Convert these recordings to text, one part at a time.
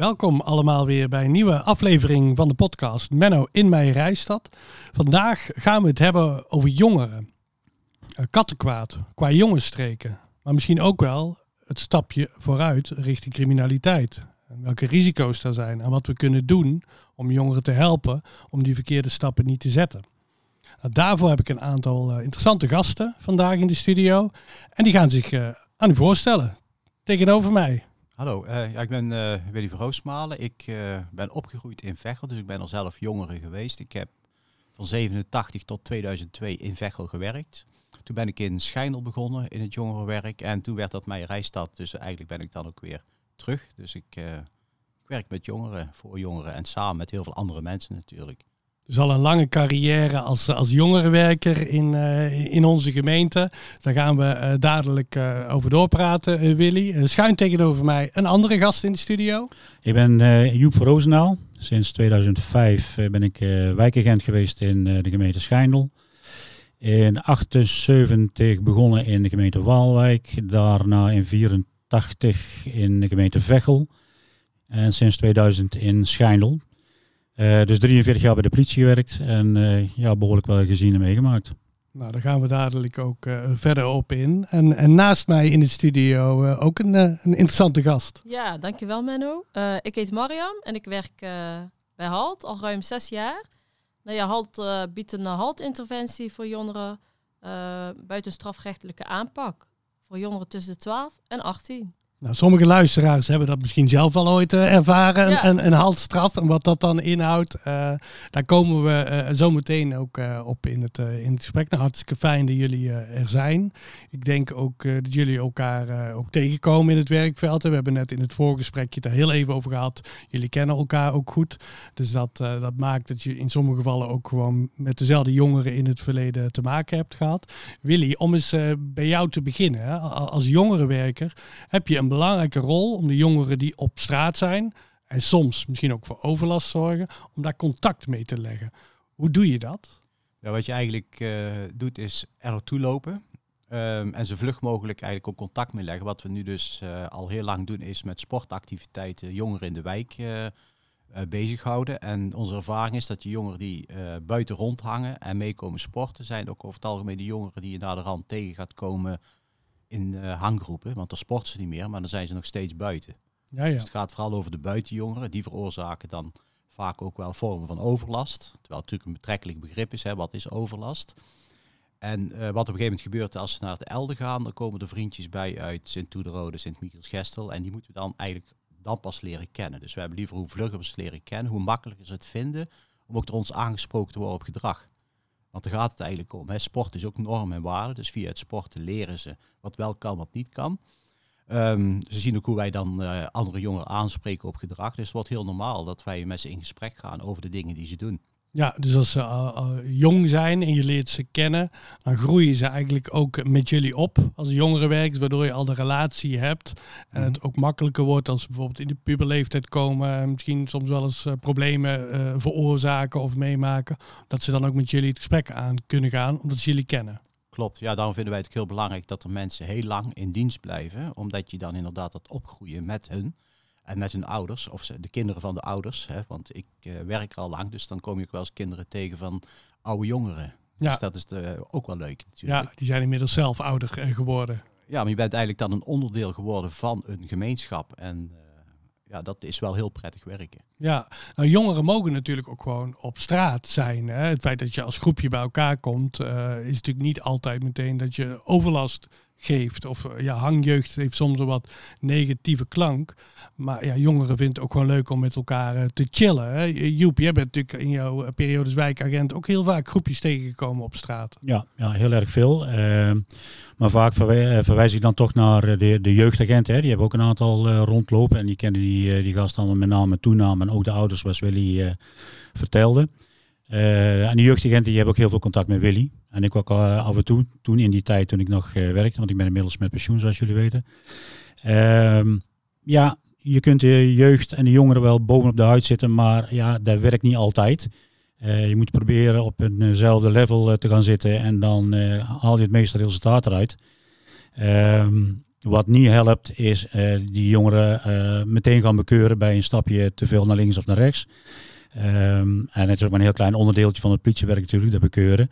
Welkom allemaal weer bij een nieuwe aflevering van de podcast Menno in mijn reisstad. Vandaag gaan we het hebben over jongeren. Uh, kattenkwaad qua jongensstreken. Maar misschien ook wel het stapje vooruit richting criminaliteit. Welke risico's er zijn en wat we kunnen doen om jongeren te helpen om die verkeerde stappen niet te zetten. Nou, daarvoor heb ik een aantal uh, interessante gasten vandaag in de studio. En die gaan zich uh, aan u voorstellen. Tegenover mij Hallo, uh, ja, ik ben uh, Willy Verroosmalen. Ik uh, ben opgegroeid in Veghel, dus ik ben al zelf jongere geweest. Ik heb van 87 tot 2002 in Veghel gewerkt. Toen ben ik in Schijndel begonnen in het jongerenwerk en toen werd dat mijn reisstad. Dus eigenlijk ben ik dan ook weer terug. Dus ik, ik werk met jongeren, voor jongeren en samen met heel veel andere mensen natuurlijk. Dus al een lange carrière als, als jongerenwerker in, uh, in onze gemeente. Daar gaan we uh, dadelijk over doorpraten, Willy. schuin tegenover mij een andere gast in de studio. Ik ben Joep van Roosendaal. Sinds 2005 ben ik wijkagent geweest in de gemeente Schijndel. In 78 begonnen in de gemeente Waalwijk. Daarna in 84 in de gemeente Veghel. En sinds 2000 in Schijndel. Uh, dus 43 jaar bij de politie gewerkt en uh, ja, behoorlijk wel gezien en meegemaakt. Nou, daar gaan we dadelijk ook uh, verder op in. En, en, naast mij in de studio ook een, een interessante gast. Ja, dankjewel Menno. ik heet Mariam en ik werk bij HALT al ruim zes jaar. Nou ja, HALT biedt een HALT-interventie voor jongeren buiten strafrechtelijke aanpak. Voor jongeren tussen de 12 en 18. Nou, sommige luisteraars hebben dat misschien zelf al ooit uh, ervaren, ja. een, een haltstraf en wat dat dan inhoudt. Uh, daar komen we uh, zo meteen ook op in het, in het gesprek. Nou, hartstikke fijn dat jullie er zijn. Ik denk ook dat jullie elkaar ook tegenkomen in het werkveld. We hebben net in het voorgesprekje daar heel even over gehad. Jullie kennen elkaar ook goed. Dus dat, dat maakt dat je in sommige gevallen ook gewoon met dezelfde jongeren in het verleden te maken hebt gehad. Willy, om eens bij jou te beginnen. Hè, als jongerenwerker heb je een belangrijke rol om de jongeren die op straat zijn en soms misschien ook voor overlast zorgen, om daar contact mee te leggen. Hoe doe je dat? Wat je eigenlijk uh, doet is er naartoe lopen um, en zo vlug mogelijk eigenlijk ook contact mee leggen. Wat we nu dus uh, al heel lang doen is met sportactiviteiten jongeren in de wijk uh, bezighouden. En onze ervaring is dat de jongeren die buiten rondhangen en meekomen sporten, zijn ook over het algemeen de jongeren die je naar de rand tegen gaat komen in uh, hanggroepen, want dan sporten ze niet meer, maar dan zijn ze nog steeds buiten. Ja, ja. Dus het gaat vooral over de buitenjongeren, die veroorzaken dan vaak ook wel vormen van overlast. Terwijl het natuurlijk een betrekkelijk begrip is, hè, wat is overlast? En uh, wat op een gegeven moment gebeurt als ze naar het Elde gaan, dan komen er vriendjes bij uit Sint-Toederode, Sint-Michiels-Gestel. En die moeten we dan eigenlijk dan pas leren kennen. Dus we hebben liever hoe vlugger we ze leren kennen, hoe makkelijker ze het vinden om ook door ons aangesproken te worden op gedrag. Want daar gaat het eigenlijk om. Hè. Sport is ook norm en waarde. Dus via het sporten leren ze wat wel kan, wat niet kan. Um, ze zien ook hoe wij dan uh, andere jongeren aanspreken op gedrag. Dus het wordt heel normaal dat wij met ze in gesprek gaan over de dingen die ze doen. Ja, dus als ze uh, uh, jong zijn en je leert ze kennen, dan groeien ze eigenlijk ook met jullie op als jongerenwerkers, waardoor je al de relatie hebt. En het ook makkelijker wordt als ze bijvoorbeeld in de puberleeftijd komen, misschien soms wel eens uh, problemen veroorzaken of meemaken, dat ze dan ook met jullie het gesprek aan kunnen gaan, omdat ze jullie kennen. Klopt, ja, daarom vinden wij het heel belangrijk dat er mensen heel lang in dienst blijven, omdat je dan inderdaad dat opgroeien met hun. En met hun ouders, of de kinderen van de ouders. Hè, want ik uh, werk er al lang, dus dan kom je ook wel eens kinderen tegen van oude jongeren. Ja. Dus dat is de, ook wel leuk natuurlijk. Ja, die zijn inmiddels zelf ouder geworden. Ja, maar je bent eigenlijk dan een onderdeel geworden van een gemeenschap. En uh, ja, dat is wel heel prettig werken. Ja, nou, jongeren mogen natuurlijk ook gewoon op straat zijn. Hè? Het feit dat je als groepje bij elkaar komt, uh, is natuurlijk niet altijd meteen dat je overlast geeft. Of eh, ja, hangjeugd heeft soms een wat negatieve klank. Maar ja, jongeren vinden het ook gewoon leuk om met elkaar uh, te chillen. Hè? Joep, jij bent natuurlijk in jouw eh, periode wijkagent ook heel vaak groepjes tegengekomen op straat. Ja, ja heel erg veel. Uh, maar vaak verwij verwijs ik dan toch naar de, de jeugdagent. Hè? Die hebben ook een aantal rondlopen. En die kennen die, die gasten dan met naam en toenaam. En ook de ouders, zoals Willy vertelde. En die jeugdagenten die hebben ook heel veel contact met Willy. En ik ook uh, af en toe, toen in die tijd toen ik nog uh, werkte, want ik ben inmiddels met pensioen zoals jullie weten. Uh, ja, je kunt de jeugd en de jongeren wel bovenop de huid zitten, maar ja, dat werkt niet altijd. Uh, je moet proberen op eenzelfde level te gaan zitten en dan haal je het meeste resultaat eruit. Ehm, Wat niet helpt is die jongeren meteen gaan bekeuren bij een stapje te veel naar links of naar rechts. Ehm, en het is ook maar een heel klein onderdeeltje van het politiewerk natuurlijk, dat bekeuren.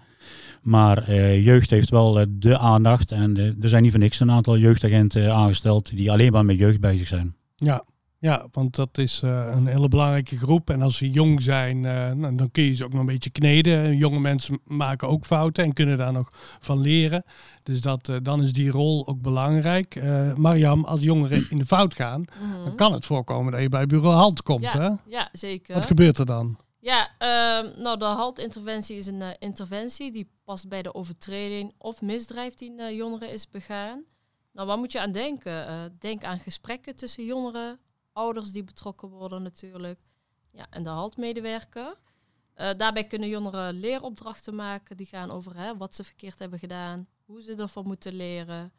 Maar uh, jeugd heeft wel uh, de aandacht. En uh, er zijn niet voor niks een aantal jeugdagenten aangesteld die alleen maar met jeugd bezig zijn. Ja, ja, want dat is uh, een hele belangrijke groep. En als ze jong zijn, uh, nou, dan kun je ze ook nog een beetje kneden. Jonge mensen maken ook fouten en kunnen daar nog van leren. Dus dat, uh, dan is die rol ook belangrijk. Mariam, als jongeren in de fout gaan, mm -hmm. dan kan het voorkomen dat je bij bureau HALT komt. Ja, hè? ja zeker. Wat gebeurt er dan? Ja, uh, nou de HALT-interventie is een interventie die past bij de overtreding of misdrijf die een jongere is begaan. Nou, waar moet je aan denken? denk aan gesprekken tussen jongeren, ouders die betrokken worden natuurlijk. Ja, en de haltmedewerker. Uh, daarbij kunnen jongeren leeropdrachten maken die gaan over hè, wat ze verkeerd hebben gedaan, hoe ze ervan moeten leren,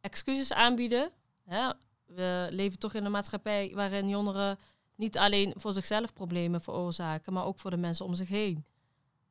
excuses aanbieden. Hè. We leven toch in een maatschappij waarin jongeren niet alleen voor zichzelf problemen veroorzaken, maar ook voor de mensen om zich heen.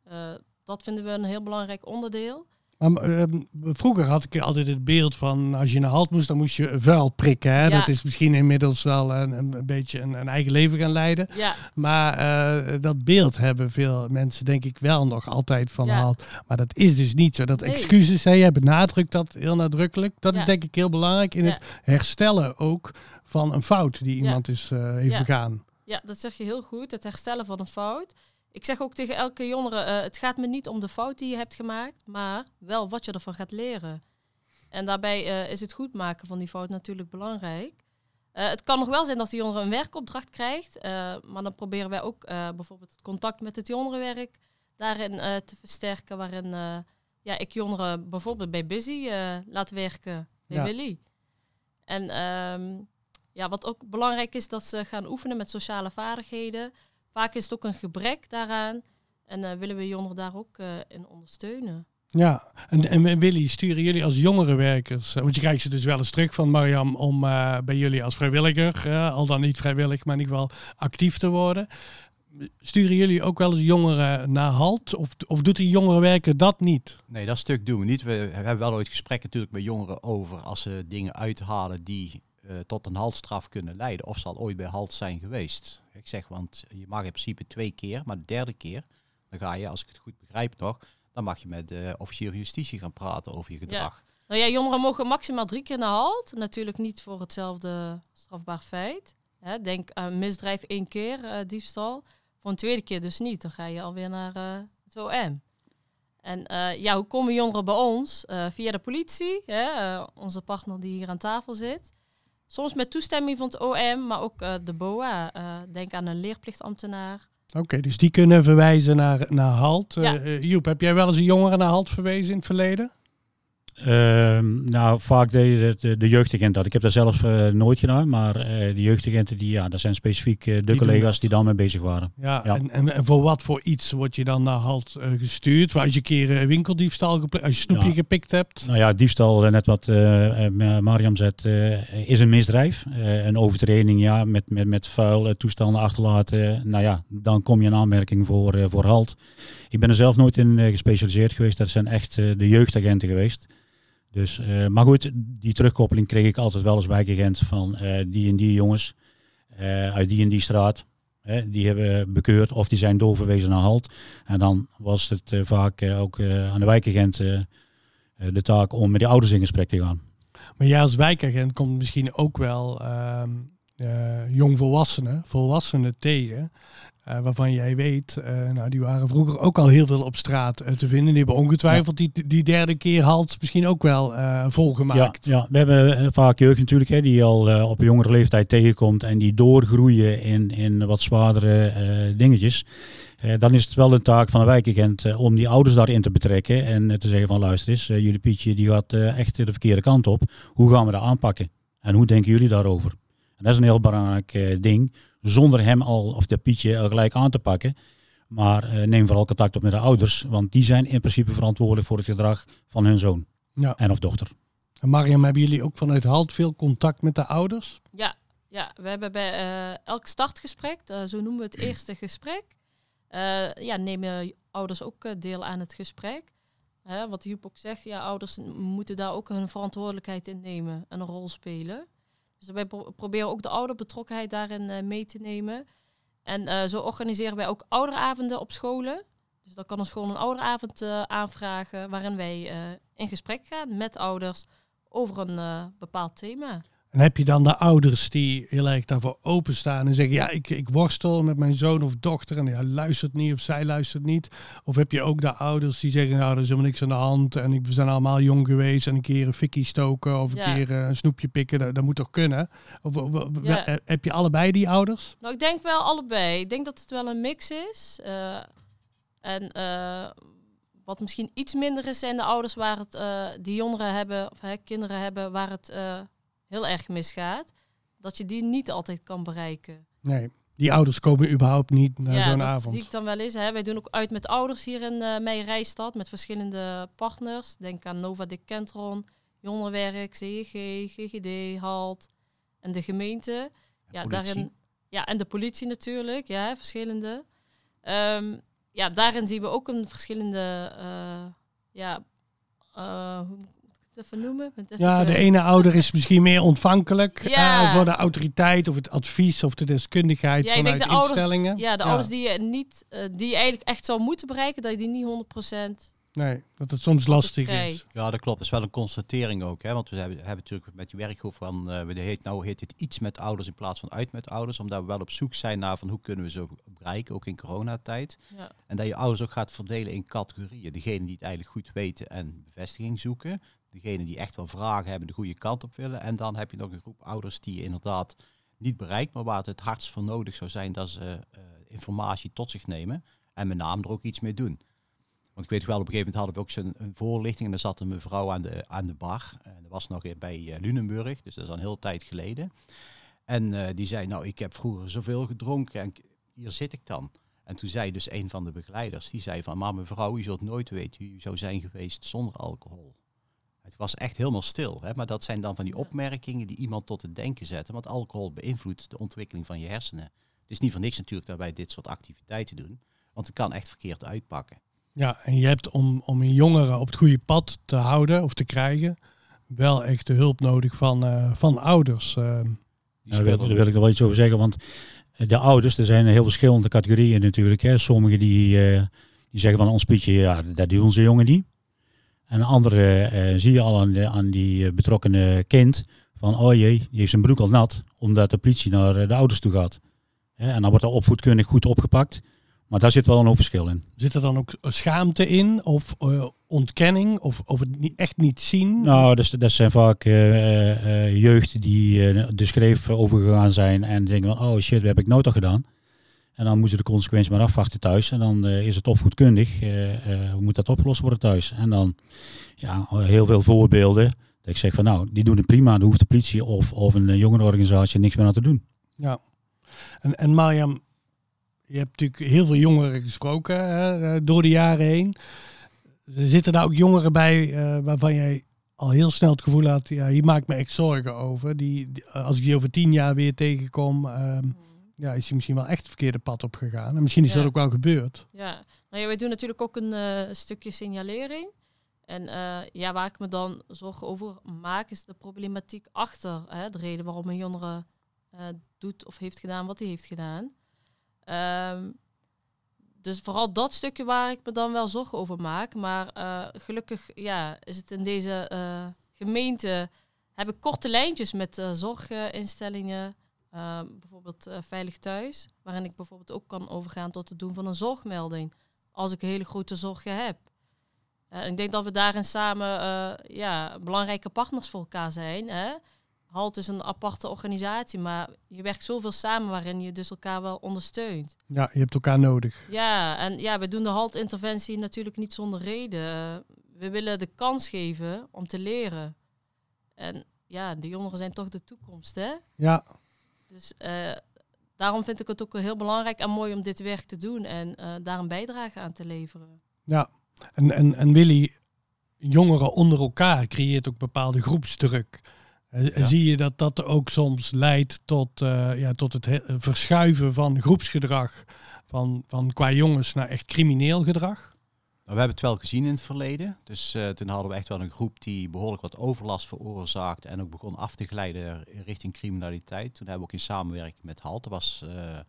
Uh, dat vinden we een heel belangrijk onderdeel. Maar, uh, vroeger had ik altijd het beeld van als je naar halt moest, dan moest je vuil prikken. Hè? Ja. Dat is misschien inmiddels wel een, een beetje een, een, eigen leven gaan leiden. Ja. Maar uh, dat beeld hebben veel mensen denk ik wel nog altijd van ja. halt. Maar dat is dus niet zo. Dat nee. excuses, hè, jij benadrukt dat heel nadrukkelijk. Dat is denk ik heel belangrijk in het herstellen ook van een fout die iemand is, uh, heeft begaan. Ja, dat zeg je heel goed. Het herstellen van een fout. Ik zeg ook tegen elke jongere, uh, het gaat me niet om de fout die je hebt gemaakt, maar wel wat je ervan gaat leren. En daarbij uh, is het goed maken van die fout natuurlijk belangrijk. Uh, het kan nog wel zijn dat de jongere een werkopdracht krijgt, maar dan proberen wij ook bijvoorbeeld het contact met het jongerenwerk daarin te versterken, waarin ja, ik jongeren bijvoorbeeld bij Busy laat werken, bij ja. Willy. En um, ja, wat ook belangrijk is, dat ze gaan oefenen met sociale vaardigheden. Vaak is het ook een gebrek daaraan. En uh, willen we jongeren daar ook uh, in ondersteunen. Ja, en, en Willy, sturen jullie als jongerenwerkers, want je krijgt ze dus wel eens terug van Mariam om uh, bij jullie als vrijwilliger, al dan niet vrijwillig, maar in ieder geval actief te worden. Sturen jullie ook wel eens jongeren naar halt? Of, of doet die jongerenwerker dat niet? Nee, dat stuk doen we niet. We hebben wel ooit gesprekken natuurlijk met jongeren over als ze dingen uithalen die uh, tot een haltstraf kunnen leiden. Of zal ooit bij halt zijn geweest. Ik zeg, want je mag in principe twee keer, maar de derde keer, dan ga je, als ik het goed begrijp nog, dan mag je met de officier justitie gaan praten over je gedrag. Ja. Nou ja, jongeren mogen maximaal drie keer naar halt. Natuurlijk niet voor hetzelfde strafbaar feit. Hè, denk aan misdrijf één keer, uh, diefstal. Voor een tweede keer dus niet. Dan ga je alweer naar uh, het OM. En uh, ja, hoe komen jongeren bij ons? via de politie, hè, onze partner die hier aan tafel zit. Soms met toestemming van het OM, maar ook uh, de BOA. Uh, denk aan een leerplichtambtenaar. Oké, okay, dus die kunnen verwijzen naar, naar HALT. Ja. Uh, Joep, heb jij wel eens een jongere naar HALT verwezen in het verleden? Uh, nou, vaak deed de, de jeugdagent dat. Ik heb dat zelf uh, nooit gedaan, maar uh, de jeugdagenten, die, ja, dat zijn specifiek de die collega's die daarmee bezig waren. Ja, ja. En, en, en, voor wat voor iets word je dan naar halt gestuurd? Als je een keer winkeldiefstal, als je snoepje ja. gepikt hebt? Nou ja, diefstal, net wat Mariam zegt, is een misdrijf. een overtreding, ja, met, met, met vuil toestanden achterlaten. Nou ja, dan kom je in aanmerking voor, voor halt. Ik ben er zelf nooit in gespecialiseerd geweest. Dat zijn echt de jeugdagenten geweest. Dus, uh, maar goed, die terugkoppeling kreeg ik altijd wel eens wijkagent van uh, die en die jongens uh, uit die en die straat. die hebben bekeurd of die zijn doorverwezen naar halt. En dan was het vaak ook aan de wijkagent de taak om met die ouders in gesprek te gaan. Maar jij als wijkagent komt misschien ook wel ehm, jongvolwassenen, volwassenen tegen. Uh, waarvan jij weet, uh, nou die waren vroeger ook al heel veel op straat uh, te vinden. Die hebben ongetwijfeld die, die derde keer halt misschien ook wel volgemaakt. Ja, ja, we hebben vaak jeugd natuurlijk hè, die al op jongere leeftijd tegenkomt en die doorgroeien in, in wat zwaardere dingetjes. dan is het wel een taak van een wijkagent om die ouders daarin te betrekken en te zeggen van luister eens, jullie Pietje die gaat echt de verkeerde kant op. Hoe gaan we dat aanpakken? En hoe denken jullie daarover? En dat is een heel belangrijk ding zonder hem al, of de Pietje, al gelijk aan te pakken. Maar uh, neem vooral contact op met de ouders, want die zijn in principe verantwoordelijk voor het gedrag van hun zoon ja. en of dochter. En Mariam, hebben jullie ook vanuit HALT veel contact met de ouders? Ja, ja we hebben bij uh, elk startgesprek, uh, zo noemen we het eerste gesprek, ja, nemen ouders ook deel aan het gesprek. hè, wat Joep ook zegt, ja, ouders moeten daar ook hun verantwoordelijkheid in nemen en een rol spelen. Dus wij proberen ook de ouderbetrokkenheid daarin uh, mee te nemen. En uh, zo organiseren wij ook ouderavonden op scholen. Dus dan kan een school een ouderavond uh, aanvragen waarin wij in gesprek gaan met ouders over een bepaald thema. En heb je dan de ouders die heel erg daarvoor openstaan en zeggen, ja, ik, ik worstel met mijn zoon of dochter en hij luistert niet of zij luistert niet. Of heb je ook de ouders die zeggen, nou, er is helemaal niks aan de hand en we zijn allemaal jong geweest en een keer een fikkie stoken of een keer eh, een snoepje pikken, dat, dat moet toch kunnen? Of, heb je allebei die ouders? Nou, ik denk wel allebei. Ik denk dat het wel een mix is. Uh, en uh, wat misschien iets minder is, zijn de ouders waar het, die jongeren hebben, of hè, kinderen hebben, waar het heel erg misgaat, dat je die niet altijd kan bereiken. Nee, die ouders komen überhaupt niet naar ja, zo'n dat avond. zie ik dan wel eens. Hè. Wij doen ook uit met ouders hier in uh, Meijerijstad, met verschillende partners. Denk aan Nova de Kentron, Jongerenwerk, CEG, GGD, HALT en de gemeente. ja, daarin, ja, en de politie natuurlijk, ja, verschillende. Um, ja, daarin zien we ook een verschillende uh, ja, uh, noemen? ja, de ene ouder is misschien meer ontvankelijk uh, voor de autoriteit of het advies of de deskundigheid ja, vanuit de instellingen. Ouders, ja, de ouders die je, niet, uh, die je eigenlijk echt zou moeten bereiken, dat je die niet 100% Nee, dat het soms lastig is. Ja, dat klopt. Dat is wel een constatering ook. Hè? Want we hebben, hebben natuurlijk met die werkgroep van, uh, we heet, nou heet het iets met ouders in plaats van uit met ouders. Omdat we wel op zoek zijn naar van hoe kunnen we ze bereiken, ook in coronatijd. Ja. En dat je ouders ook gaat verdelen in categorieën. Degenen die het eigenlijk goed weten en bevestiging zoeken degene die echt wel vragen hebben, de goede kant op willen. En dan heb je nog een groep ouders die je inderdaad niet bereikt, maar waar het het hardst voor nodig zou zijn dat ze uh, informatie tot zich nemen en met name er ook iets mee doen. Want ik weet wel, op een gegeven moment hadden we ook zo'n een voorlichting en er zat een mevrouw aan de, aan de bar. En dat was nog bij uh, Lunenburg, dus dat is al een hele tijd geleden. En uh, die zei, nou, ik heb vroeger zoveel gedronken en hier zit ik dan. En toen zei dus een van de begeleiders, die zei van, maar mevrouw, u zult nooit weten wie u zou zijn geweest zonder alcohol. Het was echt helemaal stil. Hè? Maar dat zijn dan van die opmerkingen die iemand tot het denken zetten. Want alcohol beïnvloedt de ontwikkeling van je hersenen. Het is niet voor niks natuurlijk dat wij dit soort activiteiten doen. Want het kan echt verkeerd uitpakken. Ja, en je hebt om, om je jongeren op het goede pad te houden of te krijgen, wel echt de hulp nodig van, uh, van ouders. Uh. daar, wil, wil, ik er wel iets over zeggen, want de ouders, er zijn heel verschillende categorieën natuurlijk. Hè. Sommigen die, uh, die zeggen van ons Pietje, ja, dat doen onze jongen niet. En een andere uh, zie je al aan, de, aan die uh, betrokkenen kind van, oh jee, die heeft zijn broek al nat, omdat de politie naar uh, de ouders toe gaat. en dan wordt er opvoedkundig goed opgepakt. Maar daar zit wel een verschil in. Zit er dan ook schaamte in of ontkenning of, of het niet, echt niet zien? Nou, dus, dat zijn vaak jeugd die de schreef overgegaan zijn en denken van, oh shit, wat heb ik nooit al gedaan? En dan moeten ze de consequenties maar afwachten thuis. En dan uh, is het opvoedkundig. Uh, uh, hoe moet dat opgelost worden thuis? En dan ja, heel veel voorbeelden. Dat ik zeg van nou, die doen het prima. Dan hoeft de politie of, of een jongerenorganisatie niks meer aan te doen. Ja. En, en Mariam, je hebt natuurlijk heel veel jongeren gesproken hè, door de jaren heen. Zitten daar ook jongeren bij waarvan jij al heel snel het gevoel had, ja, hier maak ik me echt zorgen over. Die, als ik die over tien jaar weer tegenkom, ehm, ja, is hij misschien wel echt het verkeerde pad op gegaan. En misschien is dat ook wel gebeurd. Ja, nou ja, wij doen natuurlijk ook een uh, stukje signalering. En uh, ja, waar ik me dan zorgen over maak, is de problematiek achter hè, de reden waarom een jongere uh, doet of heeft gedaan wat hij heeft gedaan. Um, dus vooral dat stukje waar ik me dan wel zorgen over maak. Maar gelukkig ja, is het in deze gemeente, heb ik korte lijntjes met zorginstellingen. Ehm, bijvoorbeeld uh, Veilig Thuis, waarin ik bijvoorbeeld ook kan overgaan tot het doen van een zorgmelding. Als ik hele grote zorgen heb. Uh, ik denk dat we daarin samen uh, ja, belangrijke partners voor elkaar zijn. Hè? HALT is een aparte organisatie, maar je werkt zoveel samen waarin je dus elkaar wel ondersteunt. Ja, je hebt elkaar nodig. Ja, en ja, we doen de HALT-interventie natuurlijk niet zonder reden. we willen de kans geven om te leren. En ja, de jongeren zijn toch de toekomst, hè? Ja. Dus uh, daarom vind ik het ook heel belangrijk en mooi om dit werk te doen en uh, daar een bijdrage aan te leveren. Ja, en, en, en Willy, jongeren onder elkaar creëert ook bepaalde groepsdruk. Ja. Zie je dat dat ook soms leidt tot, ja, tot het verschuiven van groepsgedrag van, van qua jongens naar echt crimineel gedrag? Nou, we hebben het wel gezien in het verleden. Dus uh, toen hadden we echt wel een groep die behoorlijk wat overlast veroorzaakte en ook begon af te glijden richting criminaliteit. Toen hebben we ook in samenwerking met HALT, was, uh,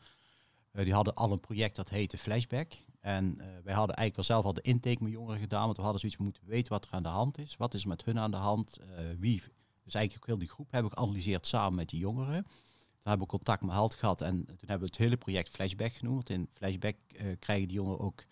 die hadden al een project dat heette Flashback. En wij hadden eigenlijk wel zelf al de intake met jongeren gedaan, want we hadden zoiets moeten weten wat er aan de hand is. Wat is met hun aan de hand? wie, dus eigenlijk ook heel die groep hebben we geanalyseerd samen met die jongeren. Toen hebben we contact met HALT gehad en toen hebben we het hele project Flashback genoemd. In Flashback krijgen die jongeren ook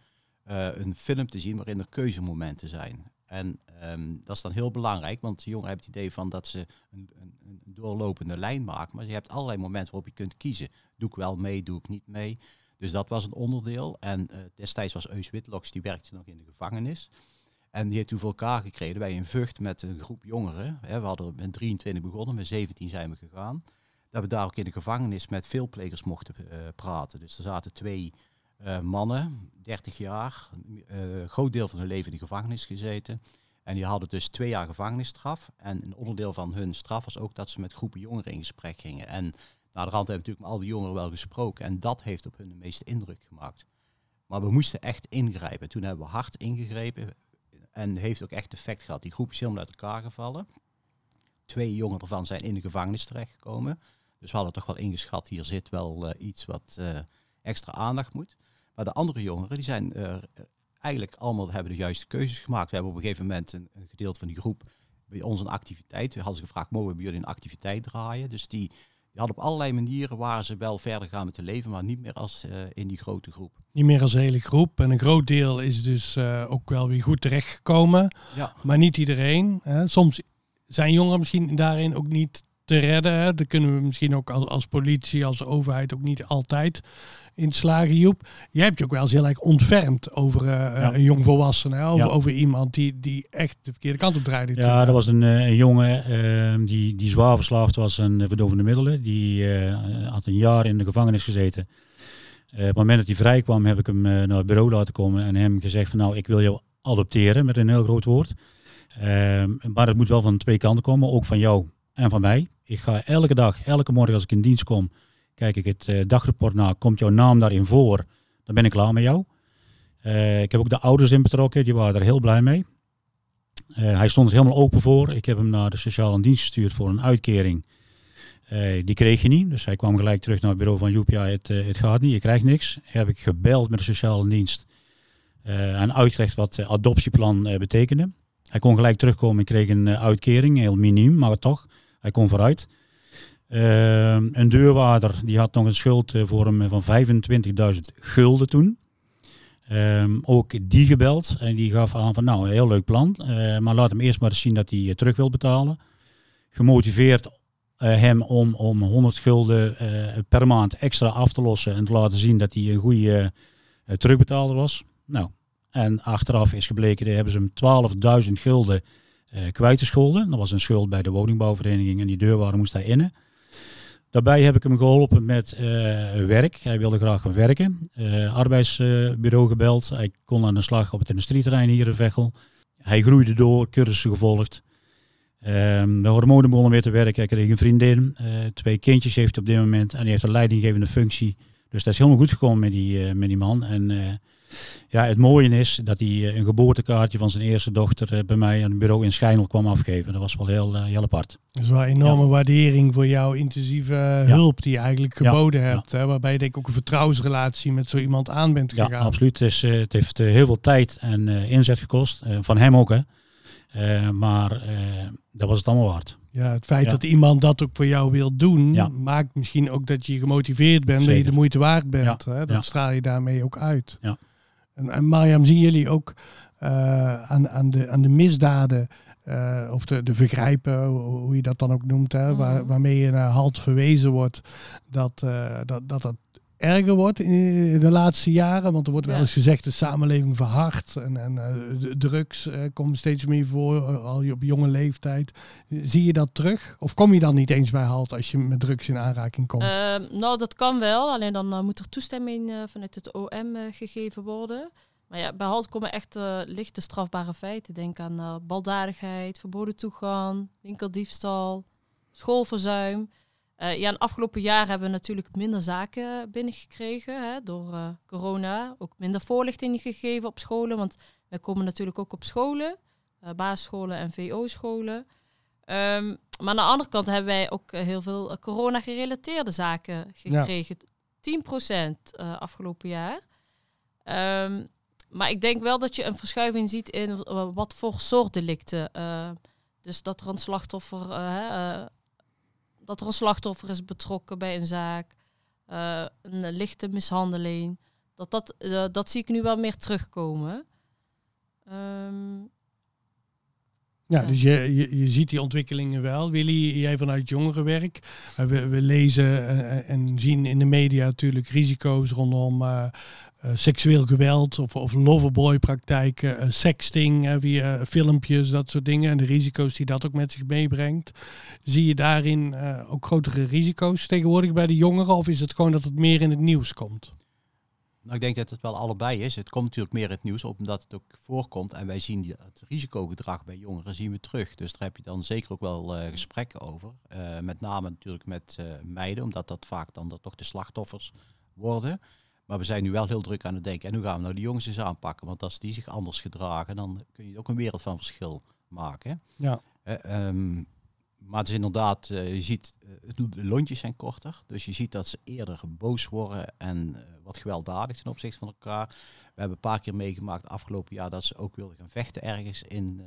een film te zien waarin er keuzemomenten zijn. En um, dat is dan heel belangrijk, want de jongeren hebben het idee van dat ze een, een, een, doorlopende lijn maken. Maar je hebt allerlei momenten waarop je kunt kiezen. Doe ik wel mee, doe ik niet mee. Dus dat was een onderdeel. En uh, destijds was Eus Witloks, die werkte nog in de gevangenis. En die heeft toen voor elkaar gekregen bij een vucht met een groep jongeren. we hadden met 23 begonnen, met 17 zijn we gegaan. Dat we daar ook in de gevangenis met veel plegers mochten uh, praten. Dus er zaten twee uh, mannen, 30 jaar, uh, groot deel van hun leven in de gevangenis gezeten. En die hadden dus twee jaar gevangenisstraf. En een onderdeel van hun straf was ook dat ze met groepen jongeren in gesprek gingen. En na de rand hebben natuurlijk met al die jongeren wel gesproken. En dat heeft op hun de meeste indruk gemaakt. Maar we moesten echt ingrijpen. Toen hebben we hard ingegrepen. En heeft ook echt effect gehad. Die groep is helemaal uit elkaar gevallen. Twee jongeren ervan zijn in de gevangenis terechtgekomen. Dus we hadden toch wel ingeschat, hier zit wel uh, iets wat extra aandacht moet. Maar de andere jongeren, die zijn uh, eigenlijk allemaal hebben de juiste keuzes gemaakt. We hebben op een gegeven moment een, een gedeelte van die groep bij ons een activiteit. We hadden ze gevraagd, mogen we bij jullie een activiteit draaien? Dus die, die hadden op allerlei manieren waar ze wel verder gaan met hun leven, maar niet meer als uh, in die grote groep. Niet meer als hele groep. En een groot deel is dus uh, ook wel weer goed terechtgekomen. Ja. Maar niet iedereen. Hè. Soms zijn jongeren misschien daarin ook niet te redden. Hè. Daar kunnen we misschien ook als, als politie, als overheid ook niet altijd in slagen, Joep. Jij hebt je ook wel eens heel erg ontfermd over uh, ja. een jong volwassene. Over, ja. over iemand die, die echt de verkeerde kant op draaide. Ja, dat was een, een jongen uh, die, die zwaar verslaafd was aan verdovende middelen. Die uh, had een jaar in de gevangenis gezeten. op het moment dat hij vrij kwam, heb ik hem naar het bureau laten komen en hem gezegd van nou, ik wil jou adopteren, met een heel groot woord. Ehm, maar het moet wel van twee kanten komen, ook van jou en van mij. Ik ga elke dag, elke morgen als ik in dienst kom, kijk ik het uh, dagrapport na, komt jouw naam daarin voor, dan ben ik klaar met jou. Uh, ik heb ook de ouders in betrokken, die waren er heel blij mee. Uh, hij stond er helemaal open voor. Ik heb hem naar de sociale dienst gestuurd voor een uitkering. die kreeg je niet, dus hij kwam gelijk terug naar het bureau van Joep. Ja, het, het gaat niet, je krijgt niks. Heb ik gebeld met de sociale dienst en uitgelegd wat adoptieplan betekende. Hij kon gelijk terugkomen en kreeg een uitkering, heel miniem, maar toch. Hij kon vooruit. Uh, een deurwaarder die had nog een schuld uh, voor hem van 25.000 gulden toen. Um, ook die gebeld en die gaf aan van nou, een heel leuk plan. Uh, maar laat hem eerst maar zien dat hij terug wil betalen. Gemotiveerd hem om, om 100 gulden per maand extra af te lossen en te laten zien dat hij een goede terugbetaler was. Nou, en achteraf is gebleken, dat hebben ze hem 12.000 gulden kwijtgescholden. Dat was een schuld bij de woningbouwvereniging en die deurwaarder moest hij innen. Daarbij heb ik hem geholpen met uh, werk. Hij wilde graag gaan werken. Uh, arbeidsbureau gebeld. Hij kon aan de slag op het industrieterrein hier in Veghel. Hij groeide door, cursussen gevolgd. Um, de hormonen begonnen weer te werken. Hij kreeg een vriendin. Twee kindjes heeft hij op dit moment. En hij heeft een leidinggevende functie. Dus dat is helemaal goed gekomen met die, met die man. En ja, het mooie is dat hij eh, een geboortekaartje van zijn eerste dochter eh, bij mij aan het bureau in Schijnel kwam afgeven. Dat was wel heel, eh, heel apart. Dat is wel een enorme waardering voor jouw intensieve hulp die je eigenlijk geboden hebt. Hè, waarbij je denk ik ook een vertrouwensrelatie met zo iemand aan bent gegaan. Ja, absoluut. Het, is, het heeft heel veel tijd en inzet gekost. van hem ook, hè. maar dat was het allemaal waard. Ja, het feit dat iemand dat ook voor jou wil doen, maakt misschien ook dat je gemotiveerd bent, dat je de moeite waard bent. Hè? Dat straal je daarmee ook uit. Ja. En, en Mariam, zien jullie ook uh, aan, aan, de, aan de misdaden uh, of de, de vergrijpen, hoe je dat dan ook noemt, hè, waar, mhm. waarmee je naar halt verwezen wordt, dat, uh, dat, dat dat erger wordt in de laatste jaren. Want er wordt wel eens gezegd, de samenleving verhardt en, en uh, drugs uh, komen steeds meer voor, al op jonge leeftijd. Zie je dat terug? Of kom je dan niet eens bij halt als je met drugs in aanraking komt? Ehm, nou, dat kan wel. Alleen dan moet er toestemming vanuit het OM gegeven worden. Maar ja, bij halt komen echt lichte strafbare feiten. Denk aan baldadigheid, verboden toegang, winkeldiefstal, schoolverzuim. Uh, ja, in afgelopen jaar hebben we natuurlijk minder zaken binnengekregen hè, door uh, corona. Ook minder voorlichting gegeven op scholen. Want Wij komen natuurlijk ook op scholen, uh, basisscholen en VO-scholen. Ehm, maar aan de andere kant hebben wij ook heel veel corona-gerelateerde zaken gekregen. 10% uh, afgelopen jaar. Um, maar ik denk wel dat je een verschuiving ziet in wat voor soort delicten. Dus dat er een slachtoffer, dat er een slachtoffer is betrokken bij een zaak, een lichte mishandeling. Dat, dat, dat zie ik nu wel meer terugkomen. Um, ja, dus je, je, je ziet die ontwikkelingen wel. Willy, jij vanuit jongerenwerk. Uh, we, we lezen en zien in de media natuurlijk risico's rondom uh, seksueel geweld of, of loverboy praktijken, sexting via filmpjes, dat soort dingen. En de risico's die dat ook met zich meebrengt. Zie je daarin ook grotere risico's tegenwoordig bij de jongeren? Of is het gewoon dat het meer in het nieuws komt? Nou, ik denk dat het wel allebei is. Het komt natuurlijk meer in het nieuws omdat het ook voorkomt. En wij zien het risicogedrag bij jongeren zien we terug. Dus daar heb je dan zeker ook wel gesprekken over. Met name natuurlijk met meiden, omdat dat vaak dan toch de slachtoffers worden. Maar we zijn nu wel heel druk aan het denken. En hoe gaan we nou de jongens eens aanpakken? Want als die zich anders gedragen, dan kun je ook een wereld van verschil maken. Ja. Um, maar het is inderdaad, uh, je ziet, uh, de lontjes zijn korter. Dus je ziet dat ze eerder boos worden en wat gewelddadig ten opzichte van elkaar. We hebben een paar keer meegemaakt afgelopen jaar dat ze ook wilden gaan vechten ergens in,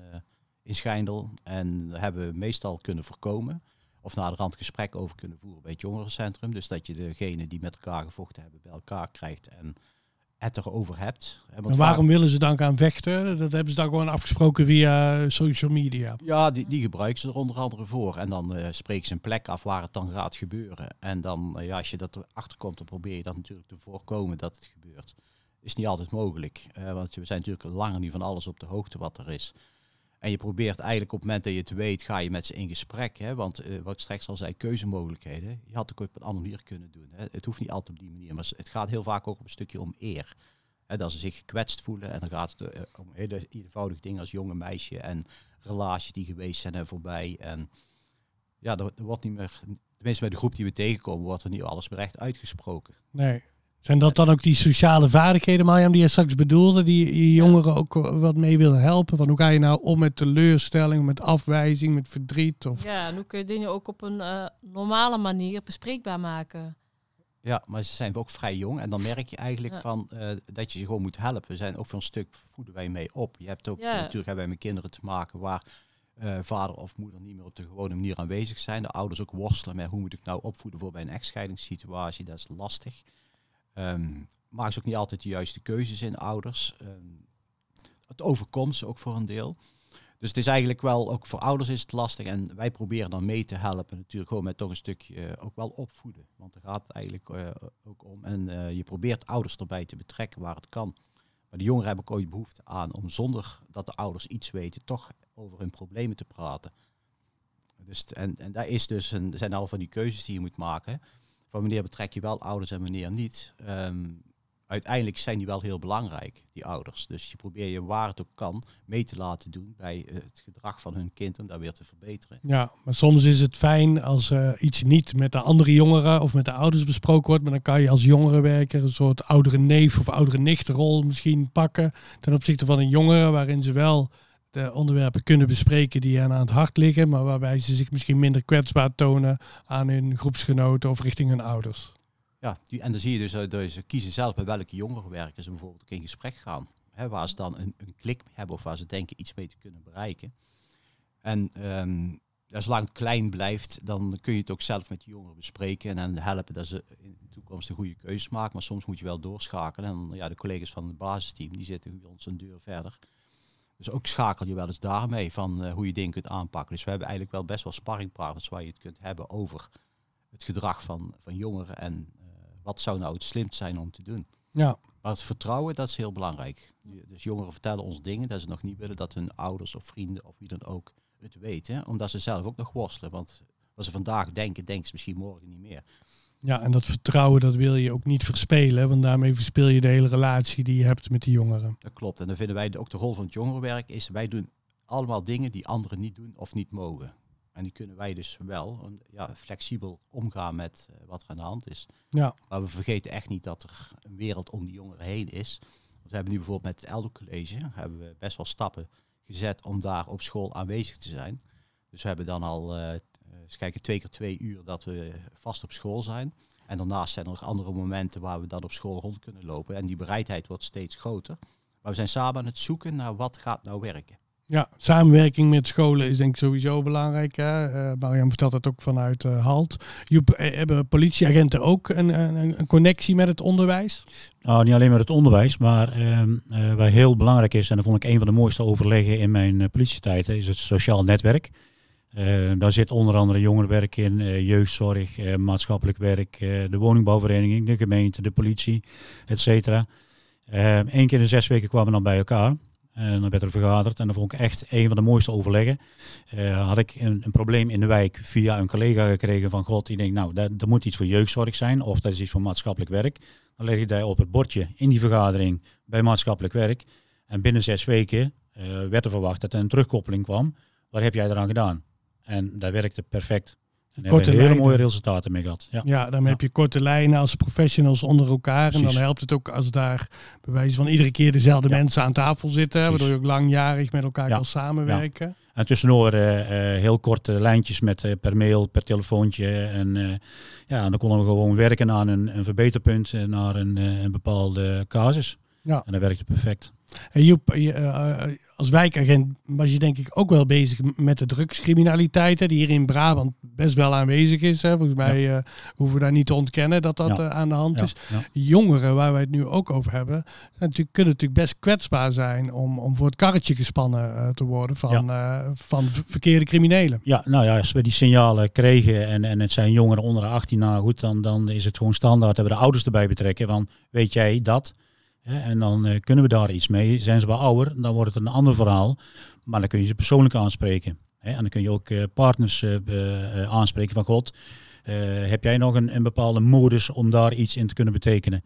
in Schijndel. En dat hebben we meestal kunnen voorkomen. Of na de rand gesprek over kunnen voeren bij het jongerencentrum. Dus dat je degene die met elkaar gevochten hebben bij elkaar krijgt en het erover hebt. En waarom willen ze dan gaan vechten? Dat hebben ze dan gewoon afgesproken via social media. Ja, die, die gebruiken ze er onder andere voor. En dan uh, spreken ze een plek af waar het dan gaat gebeuren. En dan, uh, ja, als je dat erachter komt, dan probeer je dat natuurlijk te voorkomen dat het gebeurt. Is niet altijd mogelijk. Uh, want we zijn natuurlijk langer niet van alles op de hoogte wat er is. En je probeert eigenlijk op het moment dat je het weet, ga je met ze in gesprek. Hè? Want uh, wat straks al zei, keuzemogelijkheden. Je had het ook op een andere manier kunnen doen. Hè? Het hoeft niet altijd op die manier. Maar het gaat heel vaak ook op een stukje om eer. Hè? Dat ze zich gekwetst voelen. En dan gaat het uh, om hele eenvoudige dingen als jonge meisje. En relaties die geweest zijn en voorbij. En ja, er, wordt niet meer... Tenminste bij de groep die we tegenkomen, wordt er niet alles meer echt uitgesproken. Nee, zijn dat dan ook die sociale vaardigheden, Marjam, die je straks bedoelde, die je jongeren ook wat mee willen helpen? Van hoe ga je nou om met teleurstelling, met afwijzing, met verdriet? Of... Ja, en hoe kun je dingen ook op een uh, normale manier bespreekbaar maken? Ja, maar ze zijn ook vrij jong en dan merk je eigenlijk ja. van uh, dat je ze gewoon moet helpen. We zijn ook voor een stuk voeden wij mee op. Je hebt ook ja. natuurlijk hebben wij met kinderen te maken waar uh, vader of moeder niet meer op de gewone manier aanwezig zijn. De ouders ook worstelen met hoe moet ik nou opvoeden voor bij een echtscheidingssituatie. Dat is lastig. Um, maken ze ook niet altijd de juiste keuzes in ouders. Um, het overkomt ze ook voor een deel. Dus het is eigenlijk wel, ook voor ouders is het lastig. En wij proberen dan mee te helpen. Natuurlijk gewoon met toch een stukje uh, ook wel opvoeden. Want daar gaat het eigenlijk uh, ook om. En uh, je probeert ouders erbij te betrekken waar het kan. Maar de jongeren hebben ook ooit behoefte aan om zonder dat de ouders iets weten, toch over hun problemen te praten. Dus, en, en daar is dus een, zijn al van die keuzes die je moet maken van wanneer betrek je wel ouders en wanneer niet. Um, uiteindelijk zijn die wel heel belangrijk, die ouders. Dus je probeert je waar het ook kan mee te laten doen bij het gedrag van hun kind om daar weer te verbeteren. Ja, maar soms is het fijn als uh, iets niet met de andere jongeren of met de ouders besproken wordt, maar dan kan je als jongerenwerker een soort oudere neef of oudere nichtrol misschien pakken ten opzichte van een jongere waarin ze wel de onderwerpen kunnen bespreken die hen aan het hart liggen, maar waarbij ze zich misschien minder kwetsbaar tonen aan hun groepsgenoten of richting hun ouders. Ja, en dan zie je dus dat ze kiezen zelf bij welke jongeren ze bijvoorbeeld in gesprek gaan. Hè, waar ze dan een, een klik hebben of waar ze denken iets mee te kunnen bereiken. En um, zolang het klein blijft, dan kun je het ook zelf met die jongeren bespreken en helpen dat ze in de toekomst een goede keuze maken. Maar soms moet je wel doorschakelen. En ja, de collega's van het basisteam, die zitten bij ons een deur verder. Dus ook schakel je wel eens daarmee van uh, hoe je dingen kunt aanpakken. Dus we hebben eigenlijk wel best wel sparringpartners waar je het kunt hebben over het gedrag van, van jongeren en uh, wat zou nou het slimst zijn om te doen. Ja. Maar het vertrouwen, dat is heel belangrijk. Dus jongeren vertellen ons dingen dat ze nog niet willen dat hun ouders of vrienden of wie dan ook het weten. Omdat ze zelf ook nog worstelen. Want wat ze vandaag denken, denken ze misschien morgen niet meer. Ja, en dat vertrouwen dat wil je ook niet verspelen, want daarmee verspil je de hele relatie die je hebt met die jongeren. Dat klopt. En dan vinden wij ook de rol van het jongerenwerk is, wij doen allemaal dingen die anderen niet doen of niet mogen. En die kunnen wij dus wel ja, flexibel omgaan met uh, wat er aan de hand is. Ja. Maar we vergeten echt niet dat er een wereld om die jongeren heen is. Want we hebben nu bijvoorbeeld met het Eldo College hebben we best wel stappen gezet om daar op school aanwezig te zijn. Dus we hebben dan al, uh, eens kijken, twee keer twee uur dat we vast op school zijn. En daarnaast zijn er nog andere momenten waar we dan op school rond kunnen lopen. En die bereidheid wordt steeds groter. Maar we zijn samen aan het zoeken naar wat gaat nou werken. Ja, samenwerking met scholen is denk ik sowieso belangrijk. Hè? Uh, Mariam vertelt dat ook vanuit uh, HALT. Je, hebben politieagenten ook een, een, een, connectie met het onderwijs? Nou, niet alleen met het onderwijs, maar uh, uh, wat heel belangrijk is, en dat vond ik een van de mooiste overleggen in mijn politietijden, is het sociaal netwerk. Daar zit onder andere jongerenwerk in, jeugdzorg, maatschappelijk werk, de woningbouwvereniging, de gemeente, de politie, et cetera. Eén keer in de zes weken kwamen we dan bij elkaar. En dan werd er vergaderd en dat vond ik echt een van de mooiste overleggen. Had ik een, een, probleem in de wijk via een collega gekregen van God, die denkt, nou, dat, dat moet iets voor jeugdzorg zijn of dat is iets voor maatschappelijk werk. Dan leg je dat op het bordje in die vergadering bij maatschappelijk werk. En binnen zes weken werd er verwacht dat er een terugkoppeling kwam. Wat heb jij eraan gedaan? En dat werkte perfect. En daar hebben we hele mooie resultaten mee gehad. Ja, ja dan heb je korte lijnen als professionals onder elkaar. En dan helpt het ook als daar bij wijze van iedere keer dezelfde mensen aan tafel zitten. Precies. Waardoor je ook langjarig met elkaar kan samenwerken. En tussendoor uh, uh, heel korte lijntjes met uh, per mail, per telefoontje. En ja, dan konden we gewoon werken aan een, een verbeterpunt naar een, een bepaalde casus. Ja. En dat werkte perfect. En Joep, als wijkagent was je denk ik ook wel bezig met de drugscriminaliteit, hè, die hier in Brabant best wel aanwezig is. Hè. Volgens mij ja. uh, hoeven we daar niet te ontkennen dat dat uh, aan de hand is. Jongeren, waar wij het nu ook over hebben, natuurlijk, kunnen natuurlijk best kwetsbaar zijn om, om voor het karretje gespannen uh, te worden van, van verkeerde criminelen. Ja, nou ja, als we die signalen kregen en, en het zijn jongeren onder de 18, nou goed, dan, dan is het gewoon standaard dat we de ouders erbij betrekken. Van, weet jij dat? En dan uh, kunnen we daar iets mee. Zijn ze wel ouder, dan wordt het een ander verhaal. Maar dan kun je ze persoonlijk aanspreken. En dan kun je ook uh, partners uh, aanspreken van God. heb jij nog een, een, bepaalde modus om daar iets in te kunnen betekenen?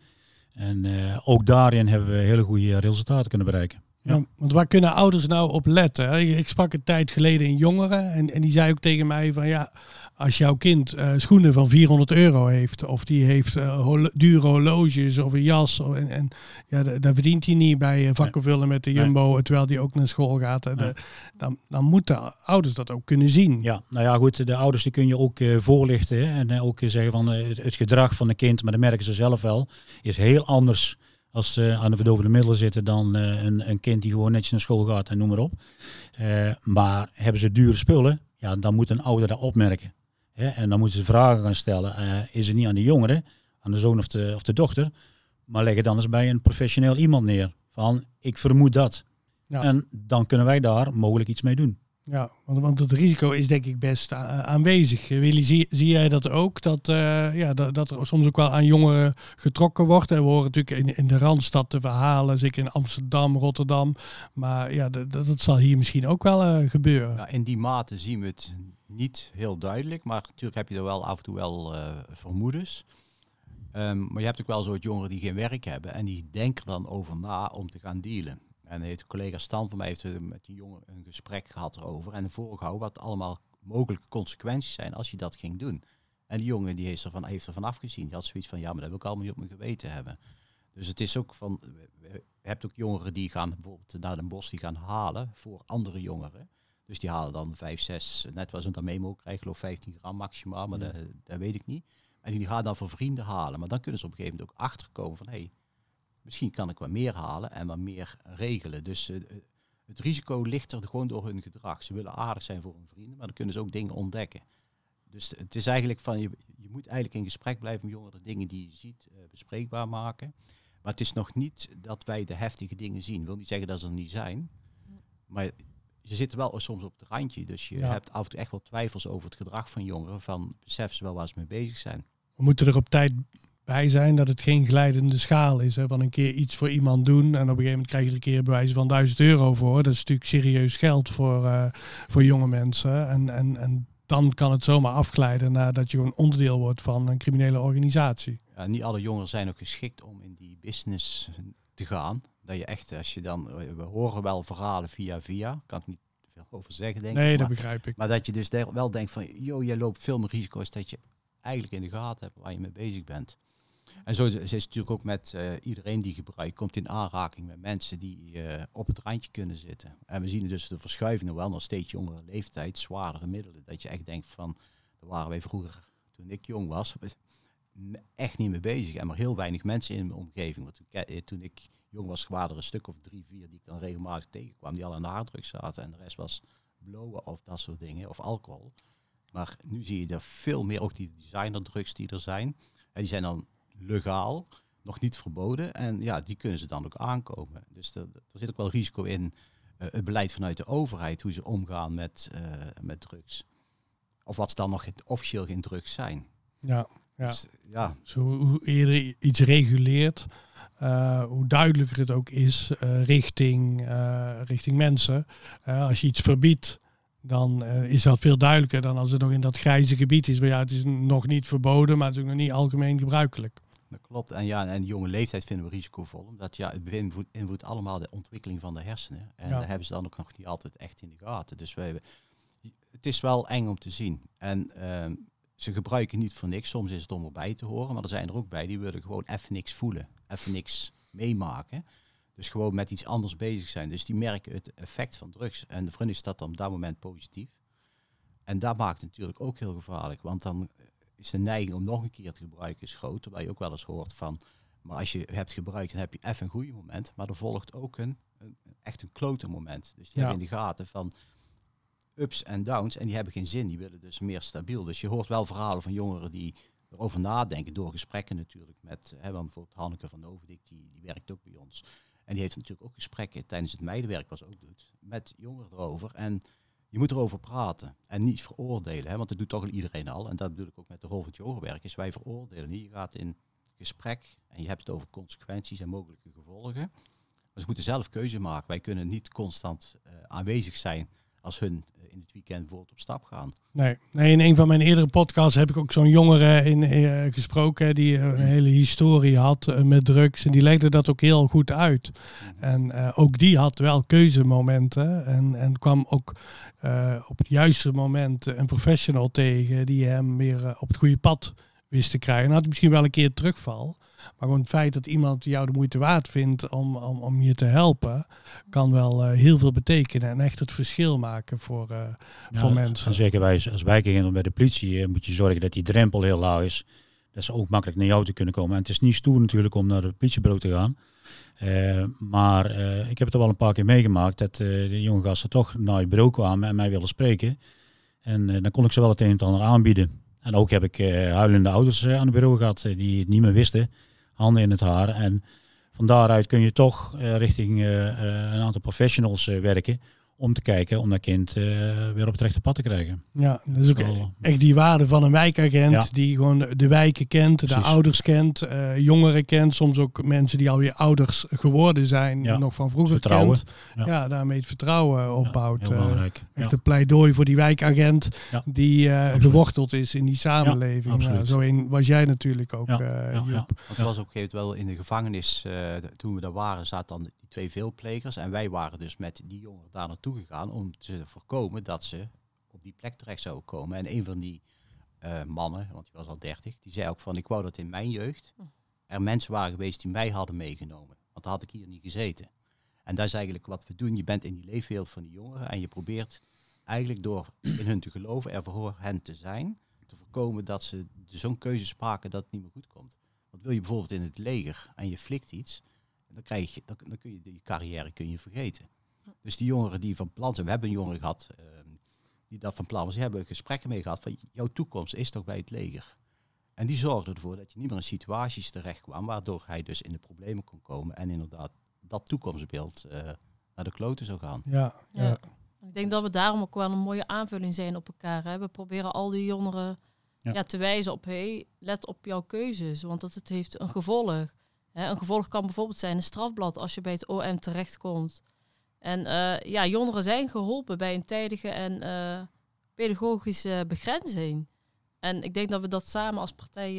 En ook daarin hebben we hele goede resultaten kunnen bereiken. Ja. want waar kunnen ouders nou op letten? Ik sprak een tijd geleden in jongeren en, en die zei ook tegen mij van ja, als jouw kind uh, schoenen van 400 euro heeft of die heeft uh, dure horloges of een jas en, en ja, dan verdient hij niet bij vakken vullen met de Jumbo nee. terwijl hij ook naar school gaat. Nee. Dan, dan moeten ouders dat ook kunnen zien. Ja, nou ja goed, de ouders die kun je ook uh, voorlichten hè, en ook zeggen van het, het, gedrag van een kind, maar dat merken ze zelf wel, is heel anders als ze aan de verdovende middelen zitten dan uh, een, een, kind die gewoon netjes naar school gaat en noem maar op. Uh, maar hebben ze dure spullen, ja, dan moet een ouder dat opmerken. En dan moeten ze vragen gaan stellen. Uh, is het niet aan de jongere, aan de zoon of de, of de dochter, maar leg het dan eens bij een professioneel iemand neer. Van, ik vermoed dat. Ja. En dan kunnen wij daar mogelijk iets mee doen. Ja, want, want het risico is denk ik best aanwezig. Willy, zie, zie jij dat ook? Dat, uh, ja, dat, dat er soms ook wel aan jongeren getrokken wordt. En we horen natuurlijk in, in de Randstad de verhalen, zeker in Amsterdam, Rotterdam. Maar ja, dat, dat zal hier misschien ook wel uh, gebeuren. Ja, in die mate zien we het niet heel duidelijk. Maar natuurlijk heb je er wel af en toe wel vermoedens. Um, maar je hebt ook wel soort jongeren die geen werk hebben. En die denken dan over na om te gaan dealen. En heeft collega Stan van mij heeft met die jongen een gesprek gehad erover en voorgehouden wat allemaal mogelijke consequenties zijn als je dat ging doen. En die jongen die heeft ervan, heeft ervan afgezien. Die had zoiets van, ja, maar dat wil ik allemaal niet op mijn geweten hebben. Dus het is ook van, je hebt ook jongeren die gaan bijvoorbeeld naar een bos, die gaan halen voor andere jongeren. Dus die halen dan 5, 6, net was een dan memo krijgen, geloof 15 gram maximaal, maar dat, dat weet ik niet. En die gaan dan voor vrienden halen. Maar dan kunnen ze op een gegeven moment ook achterkomen van, hé, hey, misschien kan ik wat meer halen en wat meer regelen. Dus uh, het risico ligt er gewoon door hun gedrag. Ze willen aardig zijn voor hun vrienden, maar dan kunnen ze ook dingen ontdekken. Dus het is eigenlijk van, je, je moet eigenlijk in gesprek blijven met jongeren, dingen die je ziet uh, bespreekbaar maken. Maar het is nog niet dat wij de heftige dingen zien. Ik wil niet zeggen dat ze er niet zijn, maar ze zitten wel soms op het randje. Dus je ja. hebt af en toe echt wel twijfels over het gedrag van jongeren, van besef ze wel waar ze mee bezig zijn. We moeten er op tijd bij zijn dat het geen glijdende schaal is. Hè, van een keer iets voor iemand doen en op een gegeven moment krijg je er een keer bewijzen van 1000 euro voor. Dat is natuurlijk serieus geld voor, uh, voor jonge mensen. En, en, en dan kan het zomaar afglijden nadat je gewoon onderdeel wordt van een criminele organisatie. Ja, niet alle jongeren zijn ook geschikt om in die business te gaan. Dat je echt, als je dan, we horen wel verhalen via via, kan ik niet veel over zeggen denk nee, ik. dat begrijp ik. Maar dat je dus wel denkt van, joh, jij loopt veel meer risico's dat je eigenlijk in de gaten hebt waar je mee bezig bent. En zo is het natuurlijk ook met uh, iedereen die gebruikt, komt in aanraking met mensen die uh, op het randje kunnen zitten. En we zien dus de verschuiving wel nog steeds jongere leeftijd, zwaardere middelen. Dat je echt denkt van, daar waren wij vroeger, toen ik jong was, echt niet mee bezig. En maar heel weinig mensen in mijn omgeving. Want toen, toen ik jong was, waren er een stuk of drie, vier die ik dan regelmatig tegenkwam, die al aan de harddruk zaten. En de rest was blowen of dat soort dingen, of alcohol. Maar nu zie je er veel meer, ook die designerdrugs die er zijn. En die zijn dan legaal, nog niet verboden. En ja, die kunnen ze dan ook aankomen. Dus er, er zit ook wel risico in uh, het beleid vanuit de overheid, hoe ze omgaan met, uh, met drugs. Of wat ze dan nog officieel geen drugs zijn. Ja, ja. Dus, ja. Zo, hoe eerder iets reguleert, uh, hoe duidelijker het ook is richting, richting mensen. als je iets verbiedt, dan is dat veel duidelijker dan als het nog in dat grijze gebied is. Maar ja, het is nog niet verboden, maar het is ook nog niet algemeen gebruikelijk. Dat klopt. En ja, en de jonge leeftijd vinden we risicovol. Omdat ja, het beïnvloedt allemaal de ontwikkeling van de hersenen. En ja. hebben ze dan ook nog niet altijd echt in de gaten. Dus wij, het is wel eng om te zien. En uh, ze gebruiken niet voor niks. Soms is het om erbij te horen. Maar er zijn er ook bij die willen gewoon even niks voelen. Even niks meemaken. Dus gewoon met iets anders bezig zijn. Dus die merken het effect van drugs. En de vriend is dat dan op dat moment positief. En dat maakt het natuurlijk ook heel gevaarlijk. Want dan is de neiging om nog een keer te gebruiken is groot. Terwijl je ook wel eens hoort van... Maar als je hebt gebruikt, dan heb je even een goede moment. Maar er volgt ook een, een echt een klote moment. Dus die ja. hebben in de gaten van ups en downs. En die hebben geen zin. Die willen dus meer stabiel. Dus je hoort wel verhalen van jongeren die erover nadenken. Door gesprekken natuurlijk met... Hè, want bijvoorbeeld Hanneke van Overdik, die, die werkt ook bij ons. En die heeft natuurlijk ook gesprekken tijdens het meidenwerk, wat ze ook doet, met jongeren erover. En je moet erover praten en niet veroordelen, hè, want dat doet toch iedereen al. En dat bedoel ik ook met de rol van het is wij veroordelen niet. Je gaat in gesprek en je hebt het over consequenties en mogelijke gevolgen. Maar ze moeten zelf keuze maken. Wij kunnen niet constant uh, aanwezig zijn als hun in het weekend bijvoorbeeld op stap gaan. Nee, nee in een van mijn eerdere podcasts heb ik ook zo'n jongere in, uh, gesproken die een hele historie had uh, met drugs. En die legde dat ook heel goed uit. Mhm. En uh, ook die had wel keuzemomenten en, en kwam ook op het juiste moment een professional tegen die hem weer op het goede pad wist te krijgen. Had misschien wel een keer terugval. Maar gewoon het feit dat iemand jou de moeite waard vindt om, om, om je te helpen, kan wel uh, heel veel betekenen en echt het verschil maken voor, uh, ja, voor mensen. En zeker wij als wijkagent bij de politie uh, moet je zorgen dat die drempel heel laag is. Dat ze ook makkelijk naar jou te kunnen komen. En het is niet stoer natuurlijk om naar het politiebureau te gaan. maar ik heb het er wel een paar keer meegemaakt dat de jonge gasten toch naar je bureau kwamen en mij wilden spreken. En dan kon ik ze wel het een en ander aanbieden. En ook heb ik huilende ouders aan het bureau gehad die het niet meer wisten handen in het haar. En van daaruit kun je toch uh, richting uh, een aantal professionals werken om te kijken om dat kind weer op het rechte pad te krijgen. Ja, dat is ook echt die waarde van een wijkagent die gewoon de wijken kent, de ouders kent, jongeren kent, soms ook mensen die alweer ouders geworden zijn, nog van vroeger vertrouwen. kent. Ja. daarmee het vertrouwen opbouwt. echt een pleidooi voor die wijkagent die geworteld is in die samenleving. Nou, zo een was jij natuurlijk ook. Ja. Het was op een gegeven moment wel in de gevangenis, toen we daar waren, zaten dan die twee veelplegers en wij waren dus met die jongeren daar naartoe gegaan om te voorkomen dat ze op die plek terecht zouden komen. En een van die uh, mannen, want die was al 30, die zei ook van ik wou dat in mijn jeugd hm. er mensen waren geweest die mij hadden meegenomen. Want dan had ik hier niet gezeten. En dat is eigenlijk wat we doen. Je bent in die leefwereld van die jongeren en je probeert eigenlijk door in hun te geloven, er voor hen te zijn, te voorkomen dat ze zo'n keuze maken dat het niet meer goed komt. Want wil je bijvoorbeeld in het leger en je flikt iets, dan, krijg je, dan, dan kun je die carrière kun je vergeten. Dus die jongeren die van plan zijn, we hebben een jongere gehad ehm, die dat van plan was, die hebben gesprekken mee gehad van jouw toekomst is toch bij het leger. En die zorgde ervoor dat je niet meer in situaties terecht kwam, waardoor hij dus in de problemen kon komen en inderdaad dat toekomstbeeld uh, naar de kloten zou gaan. Ja, ja. Ik denk dat we daarom ook wel een mooie aanvulling zijn op elkaar. Hè? We proberen al die jongeren ja. te wijzen op, hey, let op jouw keuzes, want dat het heeft een gevolg. Een gevolg kan bijvoorbeeld zijn een strafblad als je bij het OM terechtkomt. En uh, ja, jongeren zijn geholpen bij een tijdige en uh, pedagogische begrenzing. En ik denk dat we dat samen als partij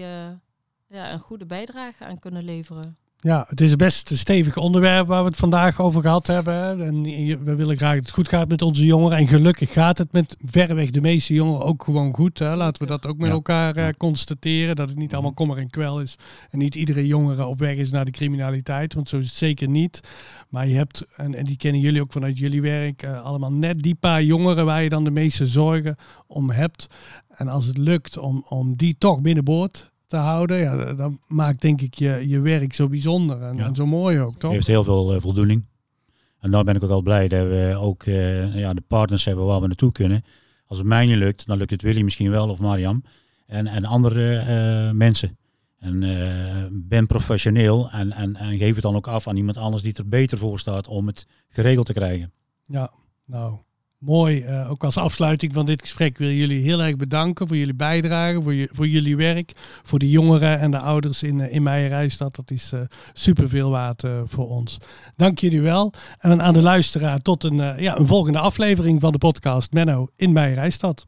ja, een goede bijdrage aan kunnen leveren. Ja, het is best een stevig onderwerp waar we het vandaag over gehad hebben. En we willen graag dat het goed gaat met onze jongeren. En gelukkig gaat het met verreweg de meeste jongeren ook gewoon goed. Hè. Laten we dat ook met elkaar uh, constateren. Dat het niet allemaal kommer en kwel is. En niet iedere jongere op weg is naar de criminaliteit. Want zo is het zeker niet. Maar je hebt, en, en die kennen jullie ook vanuit jullie werk, uh, allemaal net die paar jongeren waar je dan de meeste zorgen om hebt. En als het lukt om, om die toch binnenboord te houden, ja, dat maakt denk ik je, je werk zo bijzonder en, en zo mooi ook, toch? heeft heel veel uh, voldoening. En daar ben ik ook al blij dat we ook uh, ja, de partners hebben waar we naartoe kunnen. Als het mij niet lukt, dan lukt het Willy misschien wel of Mariam en, en andere uh, mensen. En ben professioneel en, en, en geef het dan ook af aan iemand anders die er beter voor staat om het geregeld te krijgen. Ja, nou, Mooi, uh, ook als afsluiting van dit gesprek wil jullie heel erg bedanken voor jullie bijdrage, voor, je, voor jullie werk, voor de jongeren en de ouders in, uh, in Meijerijstad. Dat is uh, super veel waard voor ons. Dank jullie wel. En aan de luisteraar tot een, ja, een volgende aflevering van de podcast Menno in Meijerijstad.